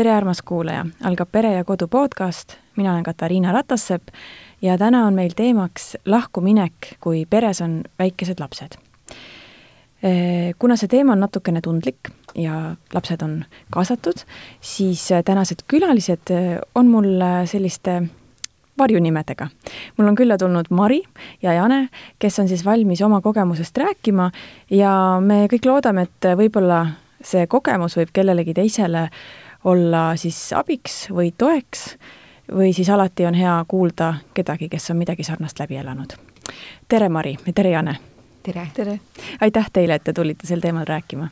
tere, armas kuulaja, algab Pere ja Kodu podcast, mina olen Katariina Ratassepp ja täna on meil teemaks lahkuminek, kui peres on väikesed lapsed. kuna see teema on natukene tundlik ja lapsed on kaasatud, siis tänased külalised on mul selliste varjunimedega. mul on külla tulnud Mari ja Jane, kes on siis valmis oma kogemusest rääkima ja me kõik loodame, et võib-olla see kogemus võib kellelegi teisele olla siis abiks või toeks või siis alati on hea kuulda kedagi, kes on midagi sarnast läbi elanud. tere, Mari ja tere, Jane! tere! tere! aitäh teile, et te tulite sel teemal rääkima.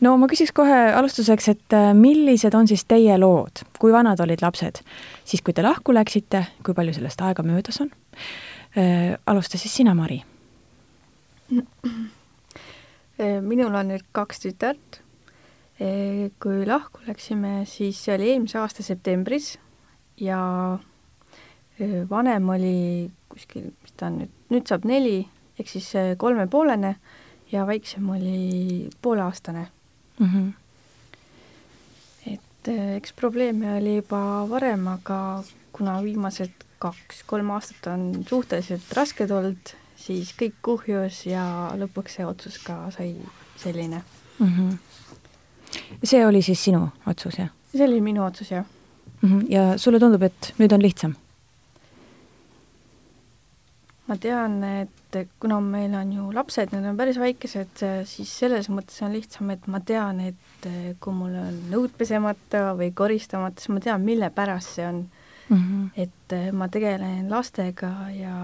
no ma küsiks kohe alustuseks, et äh, millised on siis teie lood, kui vanad olid lapsed siis, kui te lahku läksite, kui palju sellest aega möödas on? Äh, alusta siis sina, Mari. Äh, minul on nüüd kaks tütart kui lahku läksime, siis see oli eelmise aasta septembris ja vanem oli kuskil, mis ta on nüüd, nüüd saab neli, ehk siis kolmepoolene ja väiksem oli pooleaastane mm. -hmm. et eks probleeme oli juba varem, aga kuna viimased kaks-kolm aastat on suhteliselt rasked olnud, siis kõik kuhjus ja lõpuks see otsus ka sai selline mm. -hmm see oli siis sinu otsus, jah? see oli minu otsus, jah mm. -hmm. ja sulle tundub, et nüüd on lihtsam? ma tean, et kuna meil on ju lapsed, need on päris väikesed, siis selles mõttes on lihtsam, et ma tean, et kui mul on nõud pesemata või koristamata, siis ma tean, mille pärast see on mm. -hmm. et ma tegelen lastega ja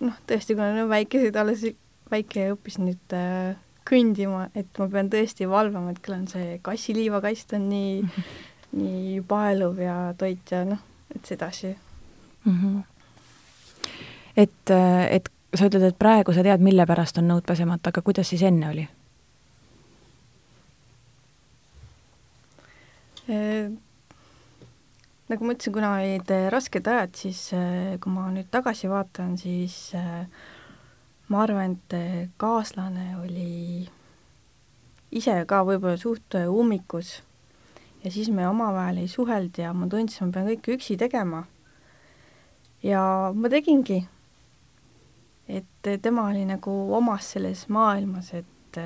noh, tõesti, kuna nad on väikesed, alles väike õppis nüüd äh, kõndima, et ma pean tõesti valvama, et küll on see kassiliivakast on nii mm, -hmm. nii paeluv ja toit ja noh, et sedasi mm. -hmm. et, et sa ütled, et praegu sa tead, mille pärast on nõud pesemata, aga kuidas siis enne oli e? nagu ma ütlesin, kuna olid rasked ajad, siis kui ma nüüd tagasi vaatan, siis äh, ma arvan, et eh, kaaslane oli ise ka võib-olla suht eh, ummikus ja siis me omavahel ei suhelnud ja ma tundsin, ma pean kõike üksi tegema. ja ma tegingi. et eh, tema oli nagu omas selles maailmas, et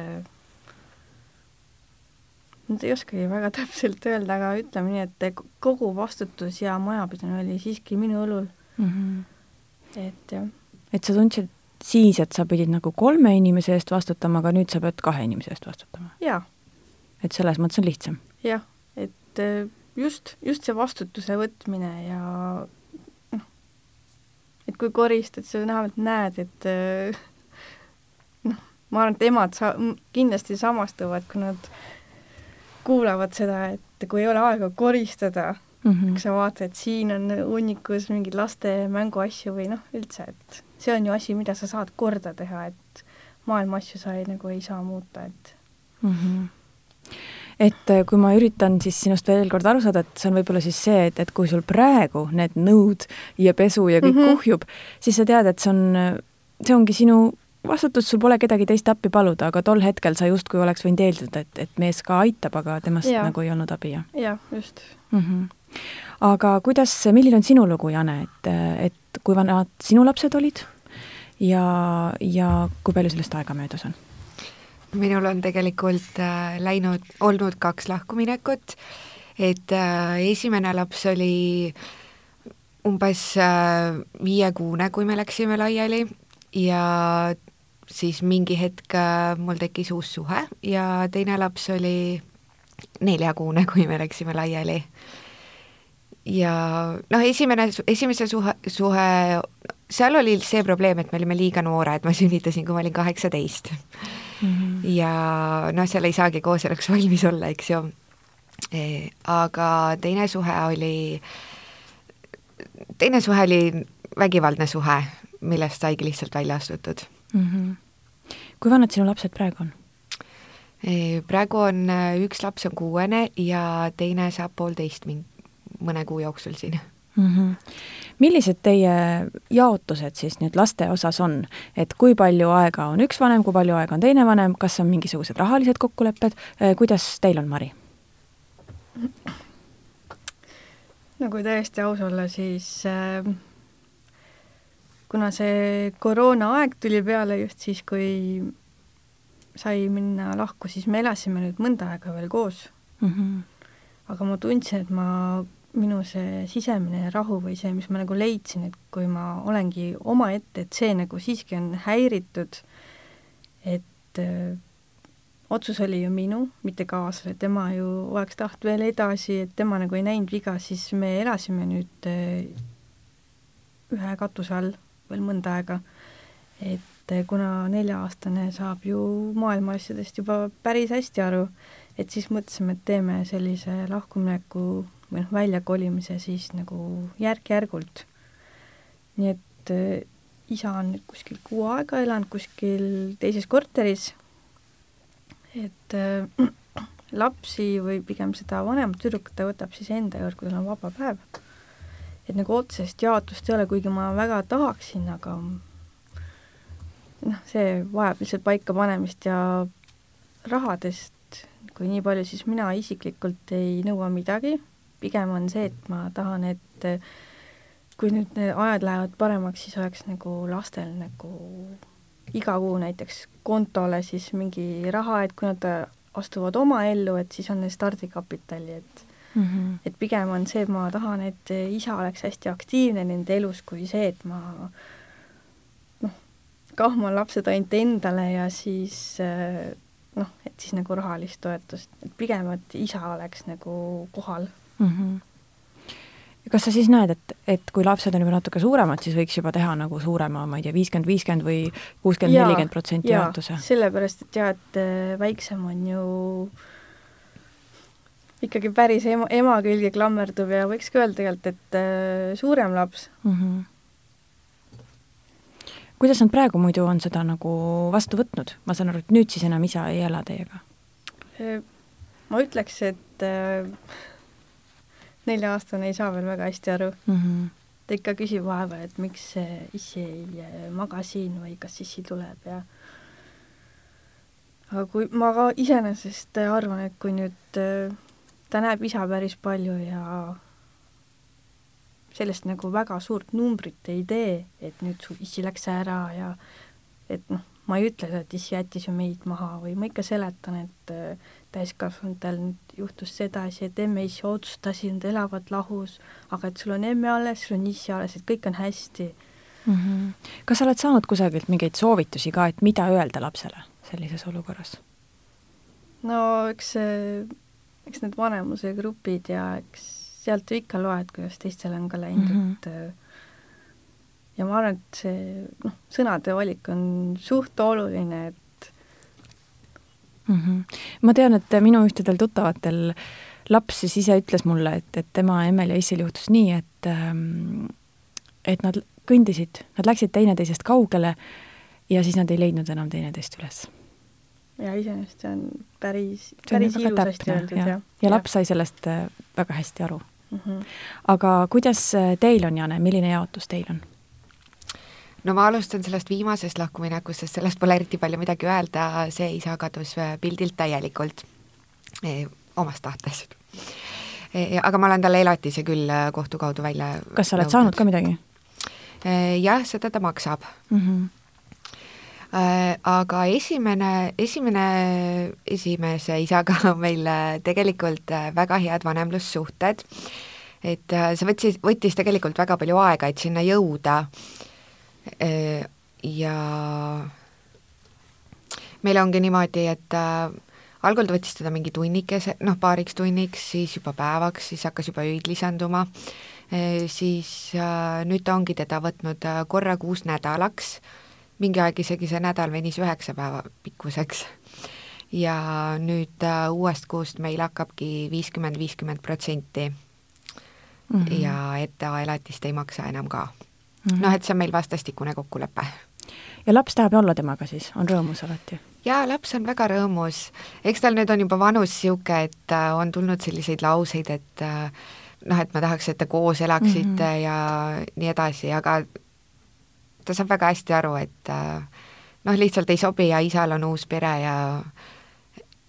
nüüd ei oskagi väga täpselt öelda, aga ütleme nii, et kogu vastutus ja majapidamine oli siiski minu õlul mm. -hmm. et jah. et sa tundsid, siis, et sa pidid nagu kolme inimese eest vastutama, aga nüüd sa pead kahe inimese eest vastutama? jaa. et selles mõttes on lihtsam? jah, et äh, just, just see vastutuse võtmine ja noh, et kui koristad, sa vähemalt näed, et äh, noh, ma arvan, et emad sa-, kindlasti samastuvad, kui nad kuulavad seda, et kui ei ole aega koristada mm, -hmm. kui sa vaatad, et siin on hunnikus mingeid laste mänguasju või noh, üldse, et see on ju asi, mida sa saad korda teha, et maailma asju sa ei, nagu ei saa muuta, et mm. -hmm et äh, kui ma üritan siis sinust veel kord aru saada, et see on võib-olla siis see, et, et kui sul praegu need nõud ja pesu ja kõik mm -hmm. kuhjub, siis sa tead, et see on, see ongi sinu vastutus, sul pole kedagi teist appi paluda, aga tol hetkel sa justkui oleks võinud eeldada, et, et mees ka aitab, aga temast ja. nagu ei olnud abi, jah? jah, just mm. -hmm. Aga kuidas, milline on sinu lugu, Jane, et, et kui vanad sinu lapsed olid ja, ja kui palju sellest aega möödas on? minul on tegelikult äh, läinud, olnud kaks lahkuminekut, et äh, esimene laps oli umbes äh, viiekuune, kui me läksime laiali ja siis mingi hetk mul tekkis uus suhe ja teine laps oli neljakuune, kui me läksime laiali. Ja noh, esimene, esimese suhe, suhe seal oli see probleem, et me olime liiga noored, ma sünnitasin, kui ma olin kaheksateist mm. -hmm. ja noh, seal ei saagi kooseluks valmis olla, eks ju e,. aga teine suhe oli, teine suhe oli vägivaldne suhe, millest saigi lihtsalt välja astutud mm. -hmm. kui vanad sinu lapsed praegu on? E, praegu on, üks laps on kuuene ja teine saab poolteist min-, mõne kuu jooksul siin mm. -hmm. millised teie jaotused siis nüüd laste osas on, et kui palju aega on üks vanem, kui palju aega on teine vanem, kas on mingisugused rahalised kokkulepped, äh, kuidas teil on, Mari? no kui täiesti aus olla, siis äh, kuna see koroonaaeg tuli peale just siis, kui sai minna lahku, siis me elasime nüüd mõnda aega veel koos mm. -hmm. aga ma tundsin, et ma, minu see sisemine rahu või see, mis ma nagu leidsin, et kui ma olengi omaette, et see nagu siiski on häiritud, et äh, otsus oli ju minu, mitte kaaslasel, tema ju oleks tahtnud veel edasi, et tema nagu ei näinud viga, siis me elasime nüüd äh, ühe katuse all veel mõnda aega. et äh, kuna nelja-aastane saab ju maailma asjadest juba päris hästi aru, et siis mõtlesime, et teeme sellise lahkumineku või noh, väljakolimise siis nagu järk-järgult. nii et äh, isa on nüüd kuskil kuu aega elanud kuskil teises korteris et äh, lapsi või pigem seda vanemat tüdrukut ta võtab siis enda juurde, kui tal on vaba päev. et nagu otsest jaotust ei ole, kuigi ma väga tahaksin, aga noh, see vajab lihtsalt paikapanemist ja rahadest, kui nii palju, siis mina isiklikult ei nõua midagi, pigem on see, et ma tahan, et kui nüüd need ajad lähevad paremaks, siis oleks nagu lastel nagu iga kuu näiteks kontole siis mingi raha, et kui nad astuvad oma ellu, et siis on neil stardikapitali, et mm -hmm. et pigem on see, et ma tahan, et isa oleks hästi aktiivne nende elus, kui see, et ma noh, kahman lapsed ainult endale ja siis noh, et siis nagu rahalist toetust, et pigem, et isa oleks nagu kohal mm. -hmm kas sa siis näed, et, et kui lapsed on juba natuke suuremad, siis võiks juba teha nagu suurema, ma ei tea, viiskümmend, viiskümmend või kuuskümmend, nelikümmend protsenti jaotuse? sellepärast, et jah, et äh, väiksem on ju ikkagi päris ema, ema külge klammerduv ja võiks ka öelda tegelikult, et äh, suurem laps mm. -hmm. kuidas nad praegu muidu on seda nagu vastu võtnud? ma saan aru, et nüüd siis enam isa ei ela teiega? Äh, ma ütleks, et äh, nelja-aastane ei saa veel väga hästi aru mm. -hmm. ta ikka küsib vahepeal, et miks issi ei äh, maga siin või kas issi tuleb ja aga kui ma ka iseenesest arvan, et kui nüüd äh, ta näeb isa päris palju ja sellest nagu väga suurt numbrit ei tee, et nüüd su issi läks ära ja et noh, ma ei ütle, et issi jättis ju meid maha või ma ikka seletan, et äh, täiskasvanutel nüüd juhtus sedasi, et emme issi otsustasid, nad elavad lahus, aga et sul on emme alles, sul on issi alles, et kõik on hästi mm. -hmm. kas sa oled saanud kusagilt mingeid soovitusi ka, et mida öelda lapsele sellises olukorras? no eks eks need vanemuse grupid ja eks sealt ju ikka loed, kuidas teistel on ka läinud mm, -hmm. et ja ma arvan, et see noh, sõnade valik on suht oluline, et mm. -hmm. ma tean, et minu ühtedel tuttavatel laps siis ise ütles mulle, et, et tema emmel ja issil juhtus nii, et ähm, et nad kõndisid, nad läksid teineteisest kaugele ja siis nad ei leidnud enam teineteist üles. ja iseenesest see on päris, päris ilusasti öeldud, jah. ja laps sai sellest äh, väga hästi aru mm. -hmm. aga kuidas äh, teil on, Jane, milline jaotus teil on? No ma alustan sellest viimasest lahkuminekust, sest sellest pole eriti palju midagi öelda, see isa kadus äh, pildilt täielikult e,, omast tahtes e,. aga ma olen talle elatise küll kohtu kaudu välja kas sa oled nõudnud. saanud ka midagi e,? jah, seda ta maksab mm. -hmm. Aga esimene, esimene, esimese isaga on meil tegelikult väga head vanemlussuhted, et see võttis, võttis tegelikult väga palju aega, et sinna jõuda ja meil ongi niimoodi, et äh, algul ta võttis teda mingi tunnikese, noh, paariks tunniks, siis juba päevaks, siis hakkas juba öid lisanduma e,, siis äh, nüüd ta ongi teda võtnud äh, korra kuus nädalaks, mingi aeg isegi see nädal venis üheksa päeva pikkuseks. ja nüüd äh, uuest kuust meil hakkabki viiskümmend, viiskümmend protsenti. Mhm. ja etteelatist ei maksa enam ka mm -hmm. noh, et see on meil vastastikune kokkulepe. ja laps tahab olla temaga siis, on rõõmus alati? jaa, laps on väga rõõmus. eks tal nüüd on juba vanus niisugune, et äh, on tulnud selliseid lauseid, et äh, noh, et ma tahaks, et te koos elaksite mm -hmm. ja nii edasi, aga ta saab väga hästi aru, et äh, noh, lihtsalt ei sobi ja isal on uus pere ja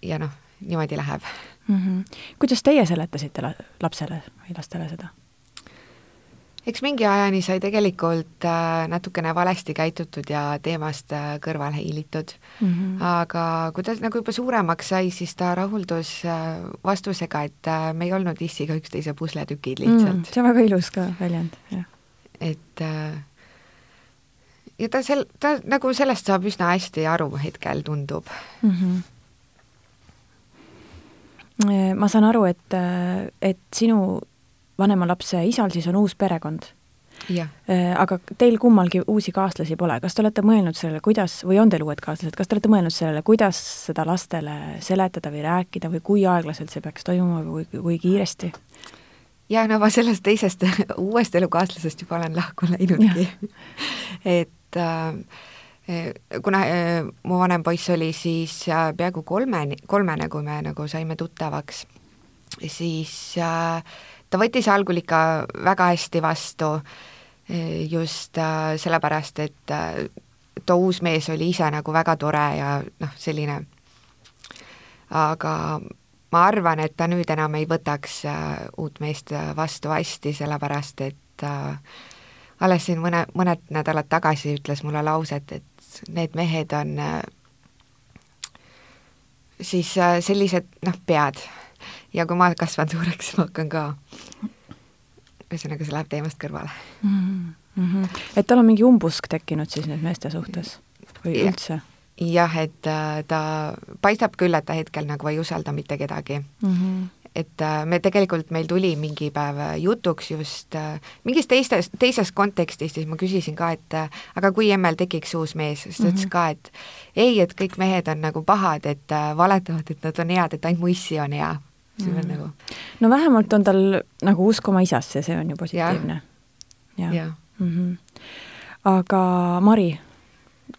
ja noh, niimoodi läheb mm. -hmm. kuidas teie seletasite lapsele või lastele seda? Eks mingi ajani sai tegelikult äh, natukene valesti käitutud ja teemast äh, kõrvale hiilitud mm. -hmm. aga kui ta nagu juba suuremaks sai, siis ta rahuldus äh, vastusega, et me ei olnud issiga üksteise pusletükid lihtsalt mm,. see on väga ilus ka väljend, jah. et ja ta sel-, ta nagu sellest saab üsna hästi aru hetkel, tundub mm. -hmm ma saan aru, et, et sinu vanema lapse isal siis on uus perekond. aga teil kummalgi uusi kaaslasi pole, kas te olete mõelnud sellele, kuidas, või on teil uued kaaslased, kas te olete mõelnud sellele, kuidas seda lastele seletada või rääkida või kui aeglaselt see peaks toimuma või kui kiiresti? ja no ma sellest teisest uuest elukaaslasest juba olen lahku läinudki et äh, kuna äh, mu vanem poiss oli siis äh, peaaegu kolmeni, kolmene, kui me nagu saime tuttavaks, siis äh, ta võttis algul ikka väga hästi vastu eh, just äh, sellepärast, et äh, too uus mees oli ise nagu väga tore ja noh, selline, aga ma arvan, et ta nüüd enam ei võtaks äh, uut meest vastu hästi, sellepärast et alles siin mõne, mõned nädalad tagasi ütles mulle lauset, et need mehed on siis sellised noh, pead ja kui ma kasvan suureks, ma hakkan ka, ühesõnaga see läheb teemast kõrvale mm. -hmm. et tal on mingi umbusk tekkinud siis nüüd meeste suhtes või ja. üldse? jah, et äh, ta paistab küll, et ta hetkel nagu ei usalda mitte kedagi mm. -hmm et äh, me tegelikult, meil tuli mingi päev jutuks just äh, mingis teistes, teises kontekstis, siis ma küsisin ka, et äh, aga kui emmel tekiks uus mees, siis ta ütles mhm. ka, et ei, et kõik mehed on nagu pahad, et valetavad, et nad on head, et ainult mu issi on hea see on mm. nagu no vähemalt on tal nagu usk oma isasse, see on ju positiivne. jah ja. mm. -hmm. aga Mari,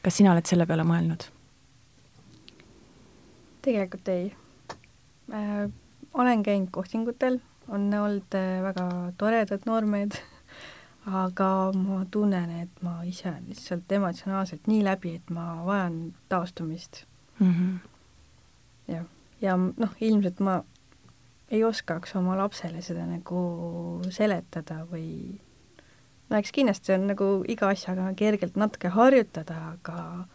kas sina oled selle peale mõelnud? tegelikult ei äh,. olen käinud kohtingutel, on olnud äh, väga toredad noormehed aga ma tunnen, et ma ise olen lihtsalt emotsionaalselt nii läbi, et ma vajan taastumist mm. -hmm. jah, ja noh, ilmselt ma ei oskaks oma lapsele seda nagu seletada või no eks kindlasti on nagu iga asjaga kergelt natuke harjutada, aga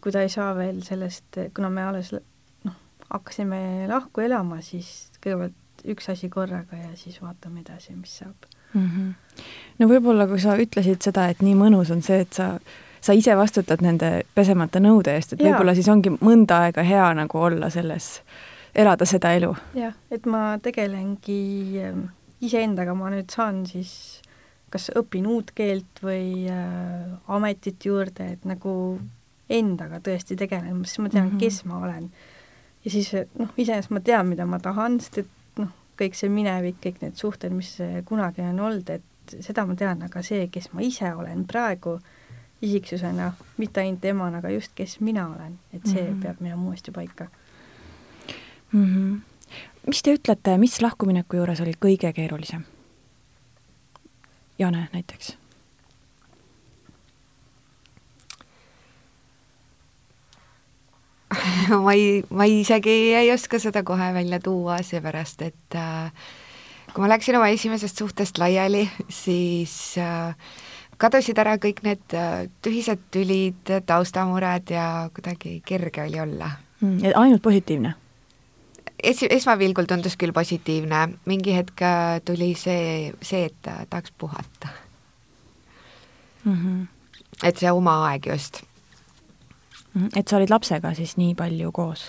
kui ta ei saa veel sellest, kuna me alles noh, hakkasime lahku elama, siis kõigepealt üks asi korraga ja siis vaatame edasi, mis saab mm. -hmm. no võib-olla, kui sa ütlesid seda, et nii mõnus on see, et sa sa ise vastutad nende pesemata nõude eest, et võib-olla siis ongi mõnda aega hea nagu olla selles äh, elada seda elu. jah, et ma tegelengi ähm, iseendaga, ma nüüd saan siis kas õpin uut keelt või äh, ametit juurde, et nagu endaga tõesti tegelen, siis ma tean mm, -hmm. kes ma olen. ja siis noh, iseenesest ma tean, mida ma tahan, sest et noh, kõik see minevik, kõik need suhted, mis kunagi on olnud, et seda ma tean, aga see, kes ma ise olen praegu isiksusena, mitte ainult emana, aga just, kes mina olen, et see mm -hmm. peab minema uuesti paika mm. -hmm. mis te ütlete, mis lahkumineku juures oli kõige keerulisem? Jane näiteks ma ei, ma isegi ei oska seda kohe välja tuua, seepärast et äh, kui ma läksin oma esimesest suhtest laiali, siis äh, kadusid ära kõik need äh, tühised tülid, taustamured ja kuidagi kerge oli olla mm,. ainult positiivne? Es-, esmapilgul tundus küll positiivne, mingi hetk äh, tuli see, see, et äh, tahaks puhata mm. -hmm. et see oma aeg just. -hmm. et sa olid lapsega siis nii palju koos?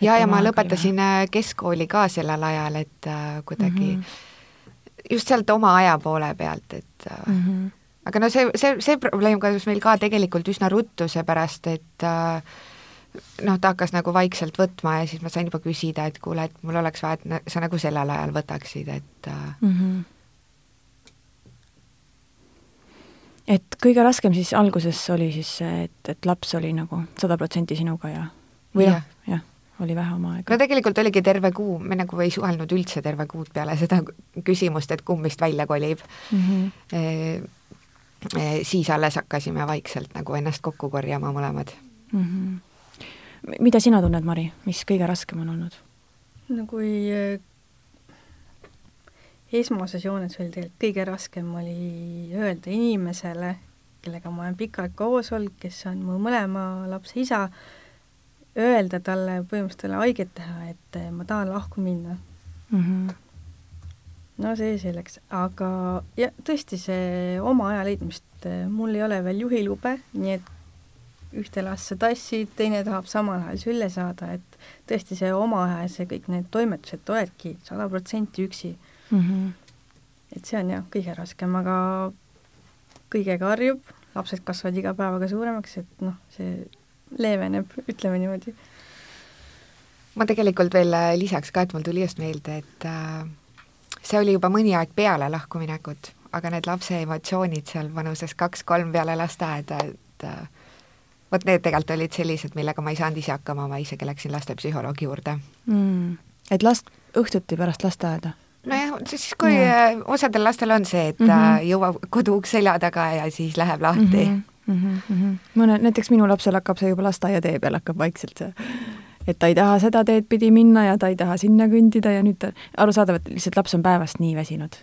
ja, ja ma lõpetasin oli... Äh, keskkooli ka sellel ajal, et äh, kuidagi mm -hmm. just sealt oma aja poole pealt, et mm -hmm. aga no see, see, see probleem kadus meil ka tegelikult üsna ruttu, seepärast et äh, noh, ta hakkas nagu vaikselt võtma ja siis ma sain juba küsida, et kuule, et mul oleks vaja, et sa nagu sellel ajal võtaksid, et mm. -hmm. et kõige raskem siis alguses oli siis see, et, et laps oli nagu sada protsenti sinuga ja, või noh, jah, oli vähe oma aega? no tegelikult oligi terve kuu, me nagu ei suhelnud üldse terve kuud peale seda küsimust, et kumb vist välja kolib mm. -hmm. E, e, siis alles hakkasime vaikselt nagu ennast kokku korjama mõlemad mm. -hmm mida sina tunned, Mari, mis kõige raskem on olnud? no kui äh, esmases joones oli tegelikult kõige raskem oli öelda inimesele, kellega ma olen pikalt koos olnud, kes on mu mõlema lapse isa, öelda talle põhimõtteliselt talle haiget teha, et eh, ma tahan lahku minna mm. -hmm. no see selleks, aga ja tõesti, see oma aja leidmist, eh, mul ei ole veel juhilube, nii et ühte last sa tassid, teine tahab samal ajal sülle saada, et tõesti see oma aja ja see kõik need toimetused oledki sada protsenti üksi mm. -hmm. et see on jah, kõige raskem, aga kõigega harjub, lapsed kasvavad iga päevaga suuremaks, et noh, see leeveneb, ütleme niimoodi. ma tegelikult veel äh, lisaks ka, et mul tuli just meelde, et äh, see oli juba mõni aeg peale lahkuminekut, aga need lapse emotsioonid seal vanuses kaks-kolm peale lasteaeda, et äh, vot need tegelikult olid sellised, millega ma ei saanud ise hakkama, ma isegi läksin lastepsühholoogi juurde mm.. et last õhtuti pärast lasteaeda? nojah, siis kui mm. osadel lastel on see, et mm -hmm. jõuab koduuks selja taga ja siis läheb lahti mm. -hmm mm. -hmm. mõne, näiteks minu lapsel hakkab see juba lasteaiatee peal hakkab vaikselt see, et ta ei taha seda teed pidi minna ja ta ei taha sinna kõndida ja nüüd ta, arusaadav, et lihtsalt laps on päevast nii väsinud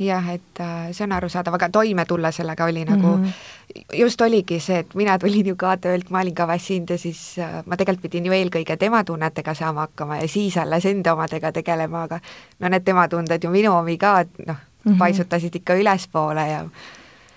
jah, et äh, see on arusaadav, aga toime tulla sellega oli nagu mm, -hmm. just oligi see, et mina tulin ju ka töölt, ma olin ka väsinud ja siis äh, ma tegelikult pidin ju eelkõige tema tunnetega saama hakkama ja siis alles enda omadega tegelema, aga no need tema tunded ju minu omi ka, noh mm -hmm., paisutasid ikka ülespoole ja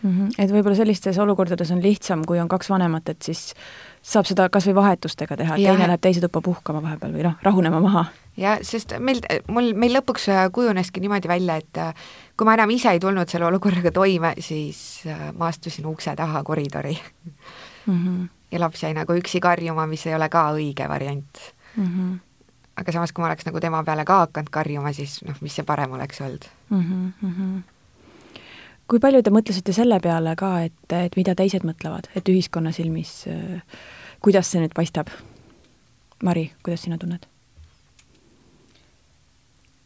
mm. -hmm. et võib-olla sellistes olukordades on lihtsam, kui on kaks vanemat, et siis saab seda kas või vahetustega teha, et teine läheb teise tuppa puhkama vahepeal või noh, rahunema maha. Jah, sest meil, mul, meil lõpuks äh, kujuneski niimoodi välja, et äh, kui ma enam ise ei tulnud selle olukorraga toime, siis äh, ma astusin ukse taha koridori mm. -hmm. ja laps jäi nagu üksi karjuma, mis ei ole ka õige variant mm. -hmm. aga samas, kui ma oleks nagu tema peale ka hakanud karjuma, siis noh, mis see parem oleks olnud mm. -hmm kui palju te mõtlesite selle peale ka, et, et mida teised mõtlevad, et ühiskonna silmis, kuidas see nüüd paistab? Mari, kuidas sina tunned?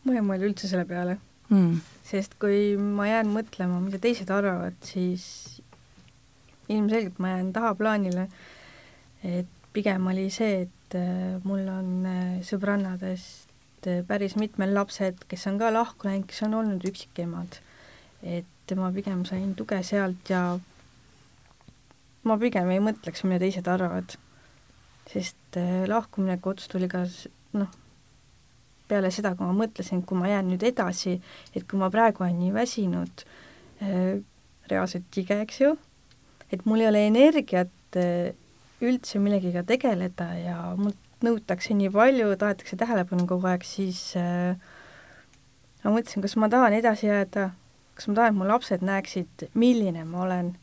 Ma ei mõelnud üldse selle peale mm., sest kui ma jään mõtlema, mida teised arvavad, siis ilmselgelt ma jään tahaplaanile. et pigem oli see, et äh, mul on äh, sõbrannadest äh, päris mitmed lapsed, kes on ka lahku läinud, kes on olnud üksikemad. et ma pigem sain tuge sealt ja ma pigem ei mõtleks, mida teised arvavad. sest lahkumineku otsus tuli ka noh, peale seda, kui ma mõtlesin, kui ma jään nüüd edasi, et kui ma praegu olen nii väsinud äh,, reaalselt tige, eks ju, et mul ei ole energiat äh, üldse millegagi tegeleda ja mult nõutakse nii palju, tahetakse tähelepanu kogu aeg, siis äh, ma mõtlesin, kas ma tahan edasi jääda kas ma tahan, et mu lapsed näeksid, milline ma olen.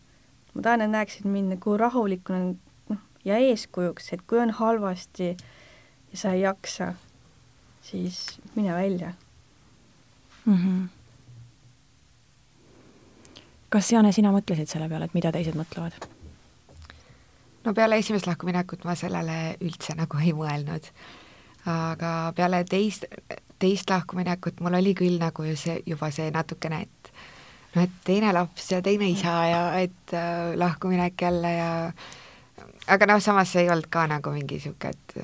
ma tahan, et näeksid mind nagu rahulikuna noh, ja eeskujuks, et kui on halvasti ja sa ei jaksa, siis mine välja mm. -hmm. kas, Jane, sina mõtlesid selle peale, et mida teised mõtlevad? no peale esimest lahkuminekut ma sellele üldse nagu ei mõelnud. aga peale teist, teist lahkuminekut mul oli küll nagu ju see, juba see natukene, et noh, et teine laps ja teine isa ja et äh, lahkuminek jälle ja aga noh, samas see ei olnud ka nagu mingi niisugune, et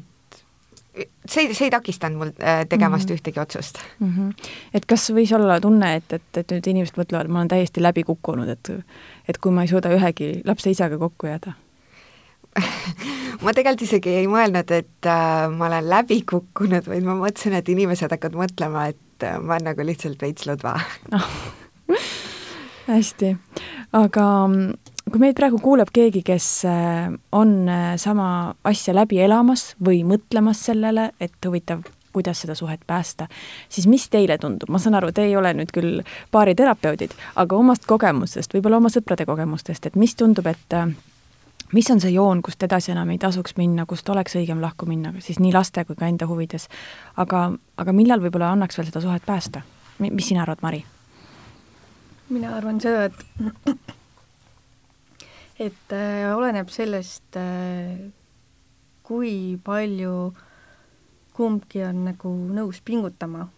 et see, see ei takistanud mul äh, tegemast mm -hmm. ühtegi otsust mm. -hmm. et kas võis olla tunne, et, et, et nüüd inimesed mõtlevad, ma olen täiesti läbi kukkunud, et et kui ma ei suuda ühegi lapse isaga kokku jääda ma tegelikult isegi ei mõelnud, et äh, ma olen läbi kukkunud, vaid ma mõtlesin, et inimesed hakkavad mõtlema, et äh, ma olen nagu lihtsalt veits lõdva hästi, aga mm, kui meid praegu kuuleb keegi, kes äh, on äh, sama asja läbi elamas või mõtlemas sellele, et huvitav, kuidas seda suhet päästa, siis mis teile tundub, ma saan aru, te ei ole nüüd küll baariterapeudid, aga omast kogemusest, võib-olla oma sõprade kogemustest, et mis tundub, et mis on see joon, kust edasi enam ei tasuks minna, kust oleks õigem lahku minna, siis nii laste kui ka enda huvides. aga, aga millal võib-olla annaks veel seda suhet päästa? mis sina arvad, Mari? mina arvan seda, et et äh, oleneb sellest äh,, kui palju kumbki on nagu nõus pingutama.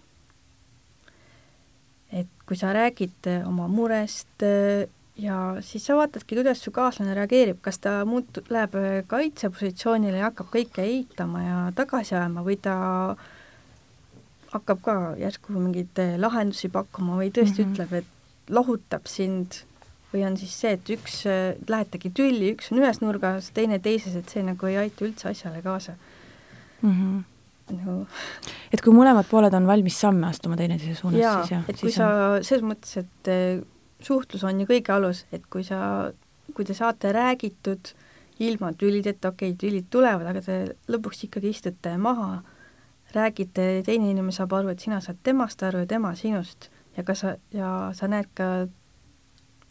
et kui sa räägid oma murest äh,, ja siis sa vaatadki, kuidas su kaaslane reageerib, kas ta muutu-, läheb äh, kaitsepositsioonile ja hakkab kõike eitama ja tagasi ajama või ta hakkab ka järsku mingeid eh, lahendusi pakkuma või tõesti mm -hmm. ütleb, et lohutab sind või on siis see, et üks, eh, lähetegi tülli, üks on ühes nurgas, teine teises, et see nagu ei aita üldse asjale kaasa mm. -hmm nagu et kui mõlemad pooled on valmis samme astuma teineteise suunas, siis jah. et kui sa on..., selles mõttes, et eh, suhtlus on ju kõige alus, et kui sa, kui te saate räägitud ilma tülideta, okei okay,, tülid tulevad, aga te lõpuks ikkagi istute maha, räägite, teine inimene saab aru, et sina saad temast aru ja tema sinust ja ka sa, ja sa näed ka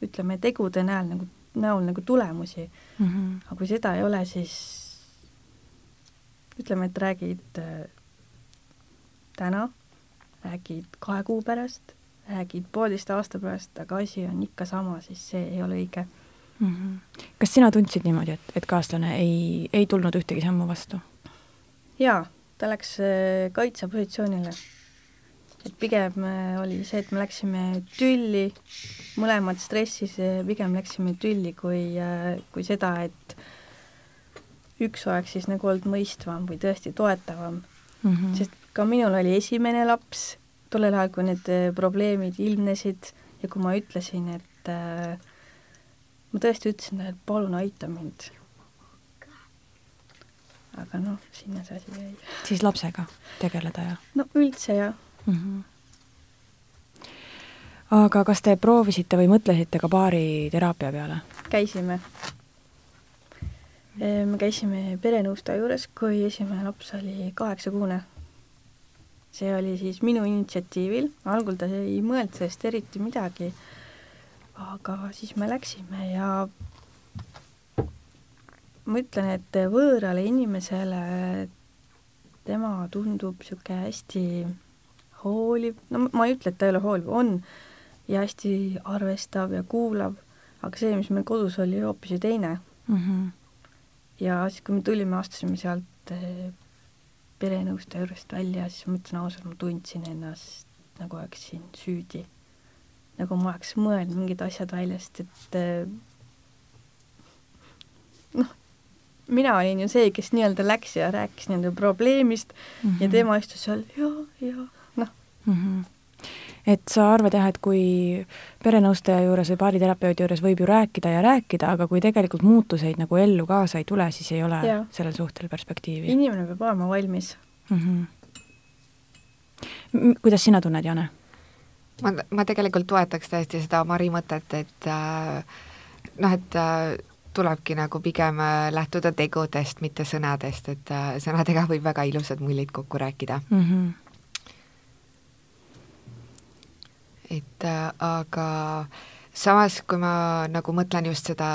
ütleme, tegude näol nagu, näol nagu tulemusi mm. -hmm. aga kui seda ei ole, siis ütleme, et räägid äh, täna, räägid kahe kuu pärast, räägid poolteist aasta pärast, aga asi on ikka sama, siis see ei ole õige mm. -hmm. kas sina tundsid niimoodi, et, et kaaslane ei, ei tulnud ühtegi sammu vastu? jaa, ta läks äh, kaitsepositsioonile. Et pigem äh, oli see, et me läksime tülli, mõlemad stressis, pigem läksime tülli kui, äh, kui seda, et üks oleks siis nagu olnud mõistvam või tõesti toetavam mm. -hmm. sest ka minul oli esimene laps tollel ajal, kui need probleemid ilmnesid ja kui ma ütlesin, et äh, ma tõesti ütlesin talle, et palun aita mind. aga noh, sinna see asi jäi. siis lapsega tegeleda ja? no üldse jah mm. -hmm. aga kas te proovisite või mõtlesite ka baariteraapia peale? käisime. me käisime perenõustaja juures, kui esimene laps oli kaheksakuune. see oli siis minu initsiatiivil, algul ta ei mõelnud sellest eriti midagi aga siis me läksime ja ma ütlen, et võõrale inimesele tema tundub niisugune hästi hooliv, no ma ei ütle, et ta ei ole hooliv, on, ja hästi arvestav ja kuulav, aga see, mis meil kodus oli, hoopis ju teine mm. -hmm. ja siis, kui me tulime, astusime sealt eh, perenõustaja juurest välja, siis ma ütlen ausalt, ma tundsin ennast nagu oleksin süüdi nagu ma oleks mõelnud mingid asjad välja, sest et eh, noh, mina olin ju see, kes nii-öelda läks ja rääkis nende probleemist mm -hmm. ja mhm. tema istus seal ja, ja mm. -hmm. et sa arvad jah, et kui perenõustaja juures või baariterapeudi juures võib ju rääkida ja rääkida, aga kui tegelikult muutuseid nagu ellu kaasa ei tule, siis ei ole ja. sellel suhtel perspektiivi. inimene peab olema valmis mm. -hmm. kuidas sina tunned, Jane? ma, ma tegelikult toetaks täiesti seda Mari mõtet, et äh, noh, et äh, tulebki nagu pigem äh, lähtuda tegudest, mitte sõnadest, et äh, sõnadega võib väga ilusad mullid kokku rääkida mm. -hmm. Et äh, aga samas, kui ma nagu mõtlen just seda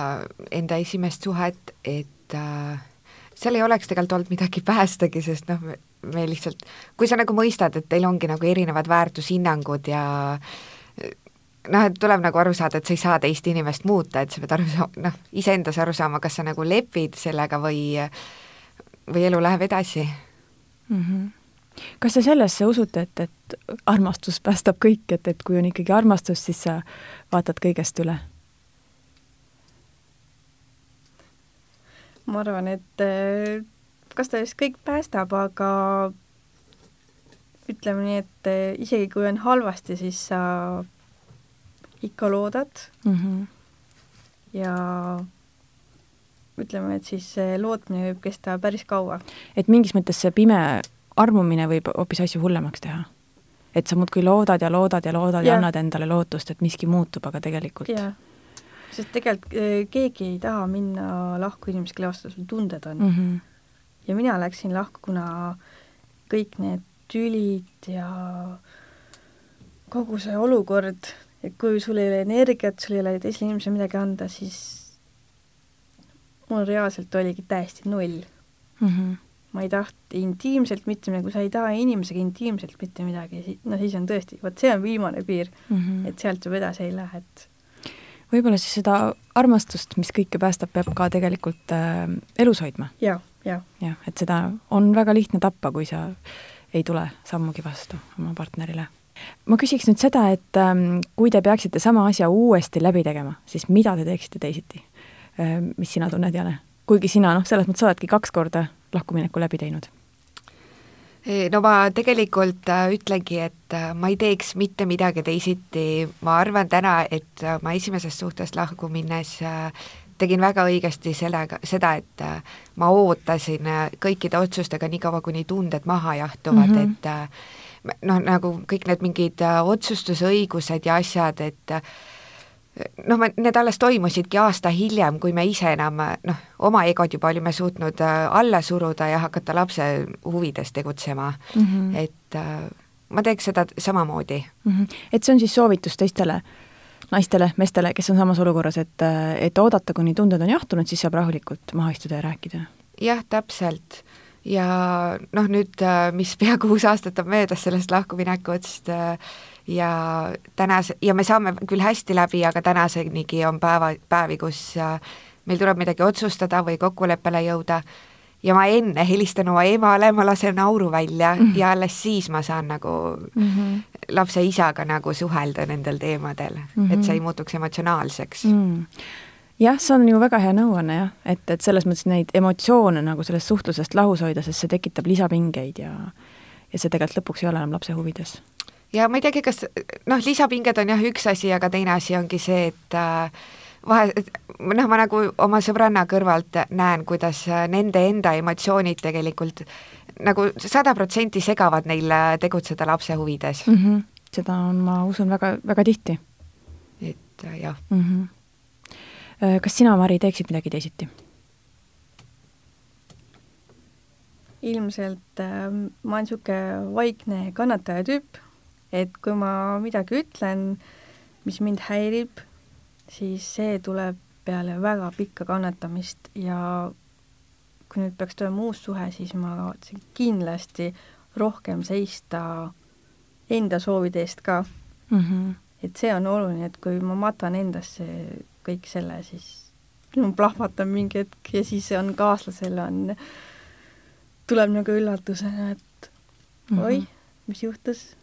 enda esimest suhet, et äh, seal ei oleks tegelikult olnud midagi päästagi, sest noh, me lihtsalt, kui sa nagu mõistad, et teil ongi nagu erinevad väärtushinnangud ja noh, et tuleb nagu aru saada, et sa ei saa teist inimest muuta, et sa pead aru saama, noh, iseendas aru saama, kas sa nagu lepid sellega või, või elu läheb edasi mm. -hmm kas te sellesse usute, et, et armastus päästab kõik, et, et kui on ikkagi armastus, siis sa vaatad kõigest üle? ma arvan, et kas ta just kõik päästab, aga ütleme nii, et isegi kui on halvasti, siis sa ikka loodad mm. -hmm. ja ütleme, et siis see lootmine võib kesta päris kaua. et mingis mõttes see pime armumine võib hoopis asju hullemaks teha? et sa muudkui loodad ja loodad ja loodad ja, ja annad endale lootust, et miski muutub, aga tegelikult jah, sest tegelikult eh, keegi ei taha minna lahku inimesest, kelle vastu sul tunded on mm. -hmm ja mina läksin lahku, kuna kõik need tülid ja kogu see olukord, et kui sul ei ole energiat, sul ei ole teisele inimesele midagi anda, siis mul reaalselt oligi täiesti null mm. -hmm. Ma ei tahtnud intiimselt mitte midagi, kui sa ei taha inimesega intiimselt mitte midagi, no siis on tõesti, vot see on viimane piir mm, -hmm. et sealt juba edasi ei lähe, et võib-olla siis seda armastust, mis kõike päästab, peab ka tegelikult äh, elus hoidma. jaa jah, jah, et seda on väga lihtne tappa, kui sa ei tule sammugi vastu oma partnerile. ma küsiks nüüd seda, et ähm, kui te peaksite sama asja uuesti läbi tegema, siis mida te teeksite teisiti ähm,? mis sina tunned, Jane? kuigi sina noh, selles mõttes oledki kaks korda lahkumineku läbi teinud. no ma tegelikult äh, ütlengi, et äh, ma ei teeks mitte midagi teisiti, ma arvan täna, et äh, ma esimesest suhtest lahku minnes tegin väga õigesti sellega, seda, et ma ootasin kõikide otsustega nii kaua, kuni tunded maha jahtuvad mm, -hmm. et noh, nagu kõik need mingid otsustusõigused ja asjad, et noh, need alles toimusidki aasta hiljem, kui me ise enam noh, oma egot juba olime suutnud äh, alla suruda ja hakata lapse huvides tegutsema mm. -hmm. et äh, ma teeks seda samamoodi mm. -hmm. et see on siis soovitus teistele naistele, meestele, kes on samas olukorras, et, äh, et oodata, kuni tunded on jahtunud, siis saab rahulikult maha istuda ja rääkida? jah, täpselt. ja noh, nüüd, äh, mis pea kuus aastat on möödas sellest lahkuminekust äh,, ja tänas- ja me saame küll hästi läbi, aga tänasenigi on päeva, päevi, kus äh, meil tuleb midagi otsustada või kokkuleppele jõuda ja ma enne helistan oma emale, ma lasen auru välja mm -hmm. ja alles siis ma saan nagu mm -hmm. lapse isaga nagu suhelda nendel teemadel mm, -hmm. et see ei muutuks emotsionaalseks mm. jah, see on ju väga hea nõuanne jah, et, et selles mõttes neid emotsioone nagu sellest suhtlusest lahus hoida, sest see tekitab lisapingeid ja ja see tegelikult lõpuks ei ole enam lapse huvides ja ma ei teagi, kas noh, lisapinged on jah üks asi, aga teine asi ongi see, et äh, vahe, noh, ma nagu oma sõbranna kõrvalt näen, kuidas nende enda emotsioonid tegelikult nagu sada protsenti segavad neil tegutseda lapse huvides mm. -hmm. seda on, ma usun, väga, väga tihti. et äh, jah mm. -hmm. kas sina, Mari, teeksid midagi teisiti? ilmselt äh, ma olen niisugune vaikne kannataja tüüp et kui ma midagi ütlen, mis mind häirib, siis see tuleb peale väga pikka kannatamist ja kui nüüd peaks tulema uus suhe, siis ma kavatsen kindlasti rohkem seista enda soovide eest ka mm. -hmm. et see on oluline, et kui ma matan endasse kõik selle, siis no plahvatab mingi hetk ja siis on kaaslasele on, tuleb nagu üllatusena, et mm -hmm. oi, mis juhtus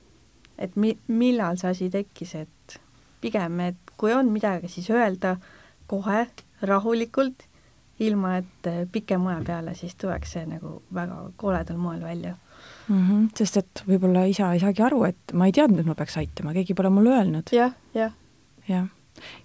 et mi-, millal see asi tekkis, et pigem, et kui on midagi, siis öelda kohe rahulikult, ilma et pikema aja peale siis tuleks see nagu väga koledal moel välja mm. -hmm. sest et võib-olla isa ei saagi aru, et ma ei teadnud, et ma peaks aitama, keegi pole mulle öelnud ja,. jah, jah. jah,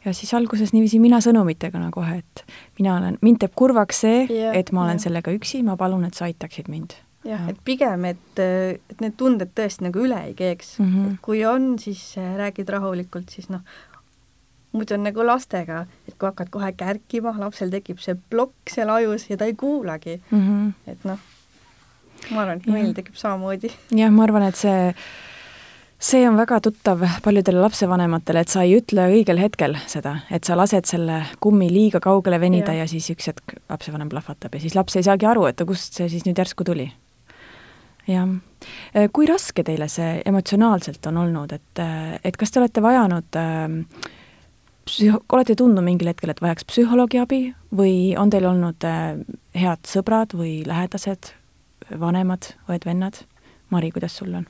ja siis alguses niiviisi mina sõnumitega kohe, et mina olen, mind teeb kurvaks see, et ma olen ja. sellega üksi, ma palun, et sa aitaksid mind et pigem, et, et need tunded tõesti nagu üle ei keeks mm. -hmm. kui on, siis äh, räägid rahulikult, siis noh, muidu on nagu lastega, et kui hakkad kohe kärkima, lapsel tekib see plokk seal ajus ja ta ei kuulagi mm. -hmm. et noh, ma arvan, et meil tekib samamoodi. jah, ma arvan, et see see on väga tuttav paljudele lapsevanematele, et sa ei ütle õigel hetkel seda, et sa lased selle kummi liiga kaugele venida ja, ja siis üks hetk lapsevanem plahvatab ja siis laps ei saagi aru, et kust see siis nüüd järsku tuli jah. Äh, kui raske teile see emotsionaalselt on olnud, et, äh, et kas te olete vajanud äh, psühho-, olete tundnud mingil hetkel, et vajaks psühholoogi abi või on teil olnud äh, head sõbrad või lähedased, vanemad, õed-vennad? Mari, kuidas sul on?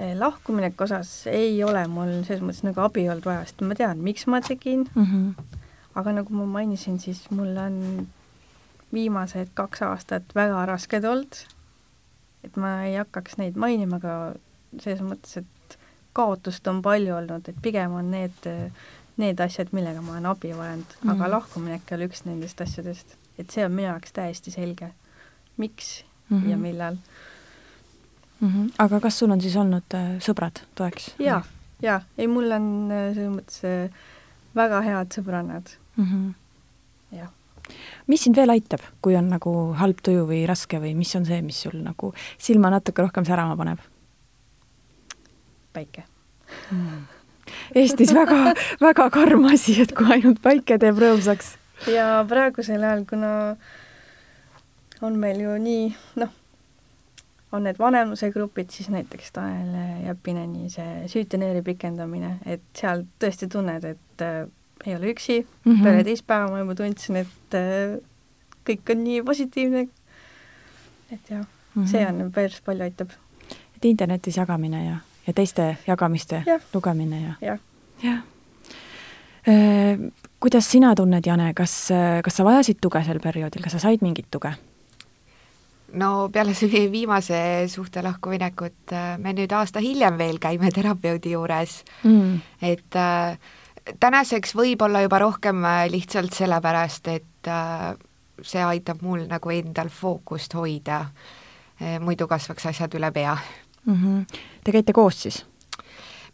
Äh, lahkumineku osas ei ole mul selles mõttes nagu abi olnud vaja, sest ma tean, miks ma tegin mm, -hmm. aga nagu ma mainisin, siis mul on viimased kaks aastat väga rasked olnud et ma ei hakkaks neid mainima, aga selles mõttes, et kaotust on palju olnud, et pigem on need, need asjad, millega ma olen abi vajanud mm, -hmm. aga mhm. lahkuminek ei ole üks nendest asjadest. et see on minu jaoks täiesti selge, miks mm -hmm. ja millal mm. -hmm. aga kas sul on siis olnud äh, sõbrad toeks? jaa, jaa, ei mul on äh, selles mõttes äh, väga head sõbrannad mm. -hmm. jah mis sind veel aitab, kui on nagu halb tuju või raske või mis on see, mis sul nagu silma natuke rohkem särama paneb? päike mm.. Eestis väga, väga karm asi, et kui ainult päike teeb rõõmsaks. ja praegusel ajal, kuna on meil ju nii, noh, on need vanemusegrupid, siis näiteks Tanel Jeppineni see süütenööri pikendamine, et seal tõesti tunned, et ei ole üksi mm, -hmm. peale teist päeva ma juba tundsin, et äh, kõik on nii positiivne. et jah mm, -hmm. see on päris palju aitab. et internetis jagamine ja, ja teiste jagamiste ja. lugemine ja, ja.. jah. Äh, kuidas sina tunned, Jane, kas, kas sa vajasid tuge sel perioodil, kas sa said mingit tuge? no peale viimase suhte lahkuminekut äh, me nüüd aasta hiljem veel käime terapeudi juures mm., et äh, tänaseks võib-olla juba rohkem äh, lihtsalt sellepärast, et äh, see aitab mul nagu endal fookust hoida äh,, muidu kasvaks asjad üle pea mm. -hmm. Te käite koos siis?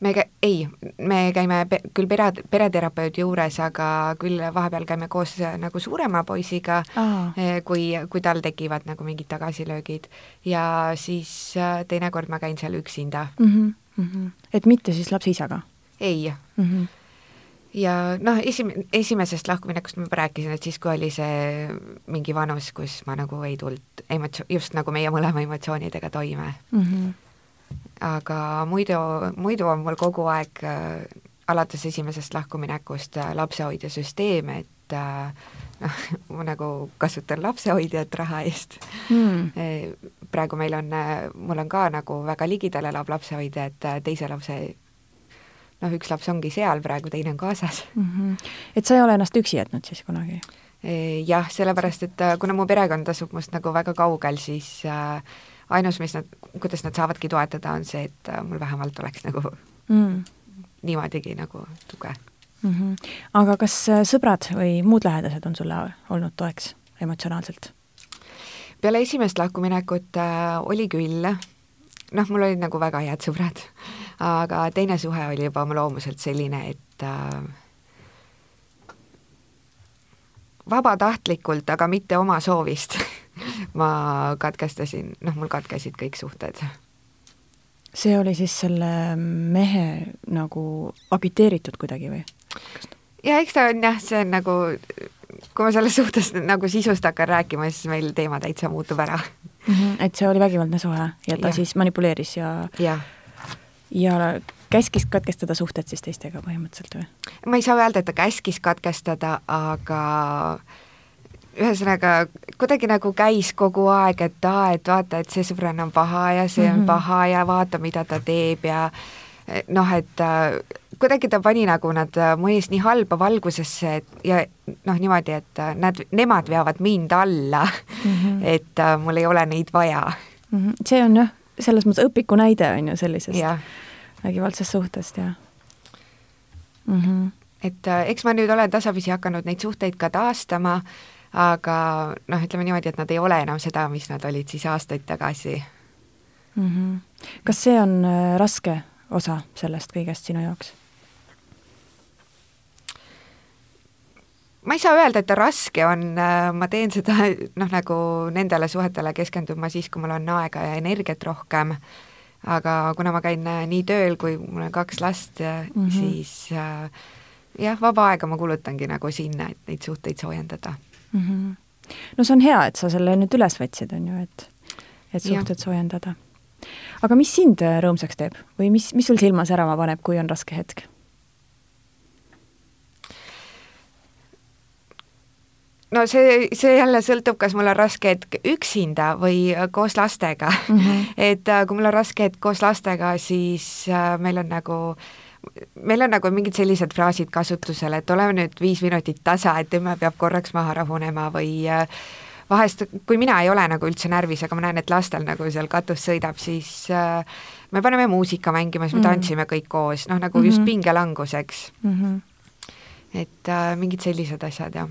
me kä-, ei, me käime pe-, küll pere, pereterapeudi juures, aga küll vahepeal käime koos nagu suurema poisiga, äh, kui, kui tal tekivad nagu mingid tagasilöögid. ja siis teinekord ma käin seal üksinda mm. -hmm. Mm -hmm. et mitte siis lapse isaga? ei mm. -hmm ja noh, esim-, esimesest lahkuminekust ma juba rääkisin, et siis, kui oli see mingi vanus, kus ma nagu ei tulnud emotsioon, just nagu meie mõlema emotsioonidega toime. Mm. -hmm aga muidu, muidu on mul kogu aeg äh, alates esimesest lahkuminekust äh, lapsehoidjasüsteem, et äh, noh, ma nagu kasutan lapsehoidjat raha eest. Hmm.. praegu meil on, mul on ka nagu väga ligidal elav lapsehoidja, et teise lapse noh, üks laps ongi seal praegu, teine on kaasas mm. -hmm. et sa ei ole ennast üksi jätnud siis kunagi? jah, sellepärast et kuna mu perekond asub must nagu väga kaugel, siis äh, ainus, mis nad, kuidas nad saavadki toetada, on see, et äh, mul vähemalt oleks nagu mm. niimoodigi nagu tuge mm. -hmm. aga kas äh, sõbrad või muud lähedased on sulle olnud toeks emotsionaalselt? peale esimest lahkuminekut äh, oli küll, noh, mul olid nagu väga head sõbrad, aga teine suhe oli juba oma loomuselt selline, et äh, vabatahtlikult, aga mitte oma soovist ma katkestasin, noh, mul katkesid kõik suhted. see oli siis selle mehe nagu agiteeritud kuidagi või? ja eks ta on jah, see on nagu, kui ma sellest suhtest nagu sisust hakkan rääkima, siis meil teema täitsa muutub ära mm. -hmm, et see oli vägivaldne suhe ja ta ja. siis manipuleeris ja ja, ja käskis katkestada suhted siis teistega põhimõtteliselt või? ma ei saa öelda, et ta käskis katkestada, aga ühesõnaga kuidagi nagu käis kogu aeg, et aa, et vaata, et see sõbranna on paha ja see on mm -hmm. paha ja vaata, mida ta teeb ja noh, et äh, kuidagi ta pani nagu nad äh, ees nii halba valgusesse, et ja noh, niimoodi, et äh, nad, nemad veavad mind alla mm, -hmm. et mul ei ole neid vaja mm. -hmm. see on jah, selles mõttes õpiku näide on ju sellisest vägivaldsest suhtest ja mm. -hmm. et äh, eks ma nüüd olen tasapisi hakanud neid suhteid ka taastama aga noh, ütleme niimoodi, et nad ei ole enam seda, mis nad olid siis aastaid tagasi mm. -hmm. kas see on äh, raske osa sellest kõigest sinu jaoks? Ma ei saa öelda, et ta raske on, äh, ma teen seda noh, nagu nendele suhetele keskendun ma siis, kui mul on aega ja energiat rohkem, aga kuna ma käin äh, nii tööl, kui mul on kaks last mm, -hmm. siis äh, jah, vaba aega ma kulutangi nagu sinna, et neid suhteid soojendada mm. -hmm. no see on hea, et sa selle nüüd üles võtsid, on ju, et, et suhted soojendada. aga mis sind rõõmsaks teeb või mis, mis sul silma särama paneb, kui on raske hetk? No see, see jälle sõltub, kas mul on raske hetk üksinda või äh, koos lastega mm. -hmm. et äh, kui mul on raske hetk koos lastega, siis meil on nagu äh, meil on nagu mingid sellised fraasid kasutusel, et oleme nüüd viis minutit tasa, et emme peab korraks maha rahunema või äh, vahest, kui mina ei ole nagu üldse närvis, aga ma näen, et lastel nagu seal katus sõidab, siis äh, me paneme muusika mängima, siis me mm. tantsime kõik koos, noh nagu mm -hmm. just pingelanguseks mm. -hmm. et äh, mingid sellised asjad, jah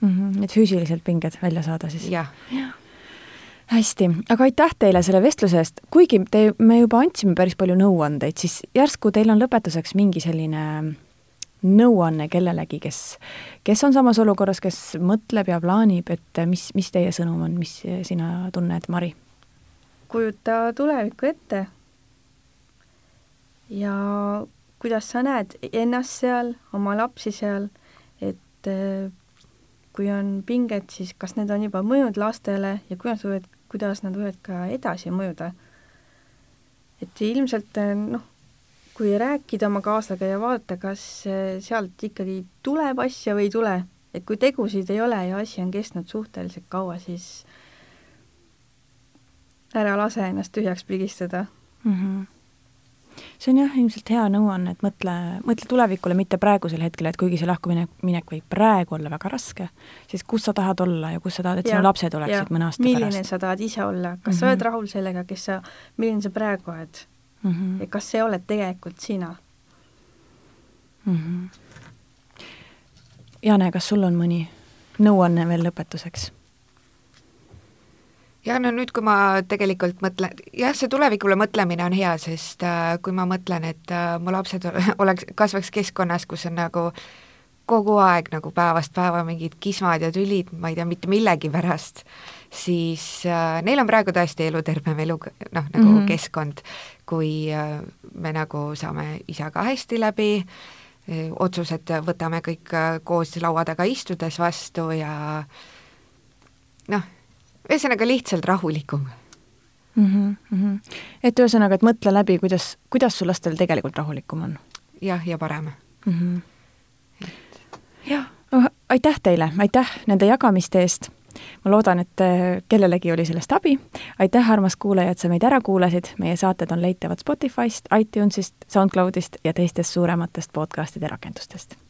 mm. -hmm. et füüsiliselt pinged välja saada siis? jah ja hästi, aga aitäh teile selle vestluse eest, kuigi te, me juba andsime päris palju nõuandeid, siis järsku teil on lõpetuseks mingi selline nõuanne kellelegi, kes, kes on samas olukorras, kes mõtleb ja plaanib, et mis, mis teie sõnum on, mis sina tunned, Mari? kujuta tulevikku ette ja kuidas sa näed ennast seal, oma lapsi seal, et kui on pinged, siis kas need on juba mõjunud lastele ja kuidas sa võid kuidas nad võivad ka edasi mõjuda. et ilmselt noh, kui rääkida oma kaaslasega ja vaadata, kas sealt ikkagi tuleb asja või ei tule, et kui tegusid ei ole ja asi on kestnud suhteliselt kaua, siis ära lase ennast tühjaks pigistada mm. -hmm. See on jah, ilmselt hea nõuanne, et mõtle, mõtle tulevikule, mitte praegusel hetkel, et kuigi see lahkuminek, minek võib praegu olla väga raske, siis kus sa tahad olla ja kus sa tahad, et sinu lapsed oleksid mõne aasta milline pärast. sa tahad ise olla, kas mm -hmm. sa Mhm. oled rahul sellega, kes sa, milline sa praegu oled mm. -hmm. ja kas see oled tegelikult sina? Mm -hmm. Jane, kas sul on mõni nõuanne veel lõpetuseks? Ja no nüüd, kui ma tegelikult mõtlen, jah, see tulevikule mõtlemine on hea, sest äh, kui ma mõtlen, et äh, mu lapsed ole- oleks, kasvaks keskkonnas, kus on nagu kogu aeg nagu päevast päeva mingid kismad ja tülid, ma ei tea, mitte millegi pärast, siis äh, neil on praegu tõesti elutervem elu, noh, nagu mm. -hmm. keskkond, kui äh, me nagu saame isaga hästi läbi, otsused võtame kõik äh, koos laua taga istudes vastu ja noh, ühesõnaga lihtsalt rahulikum. mm. -hmm. et ühesõnaga, et mõtle läbi, kuidas, kuidas su lastel tegelikult rahulikum on jah, ja parem mm. -hmm. jah oh,, aitäh teile, aitäh nende jagamiste eest. ma loodan, et äh, kellelegi oli sellest abi. aitäh, armas kuulaja, et sa meid ära kuulasid. meie saated on leitavad Spotify'st, iTunes'ist, SoundCloud'ist ja teistest suurematest podcast'ide rakendustest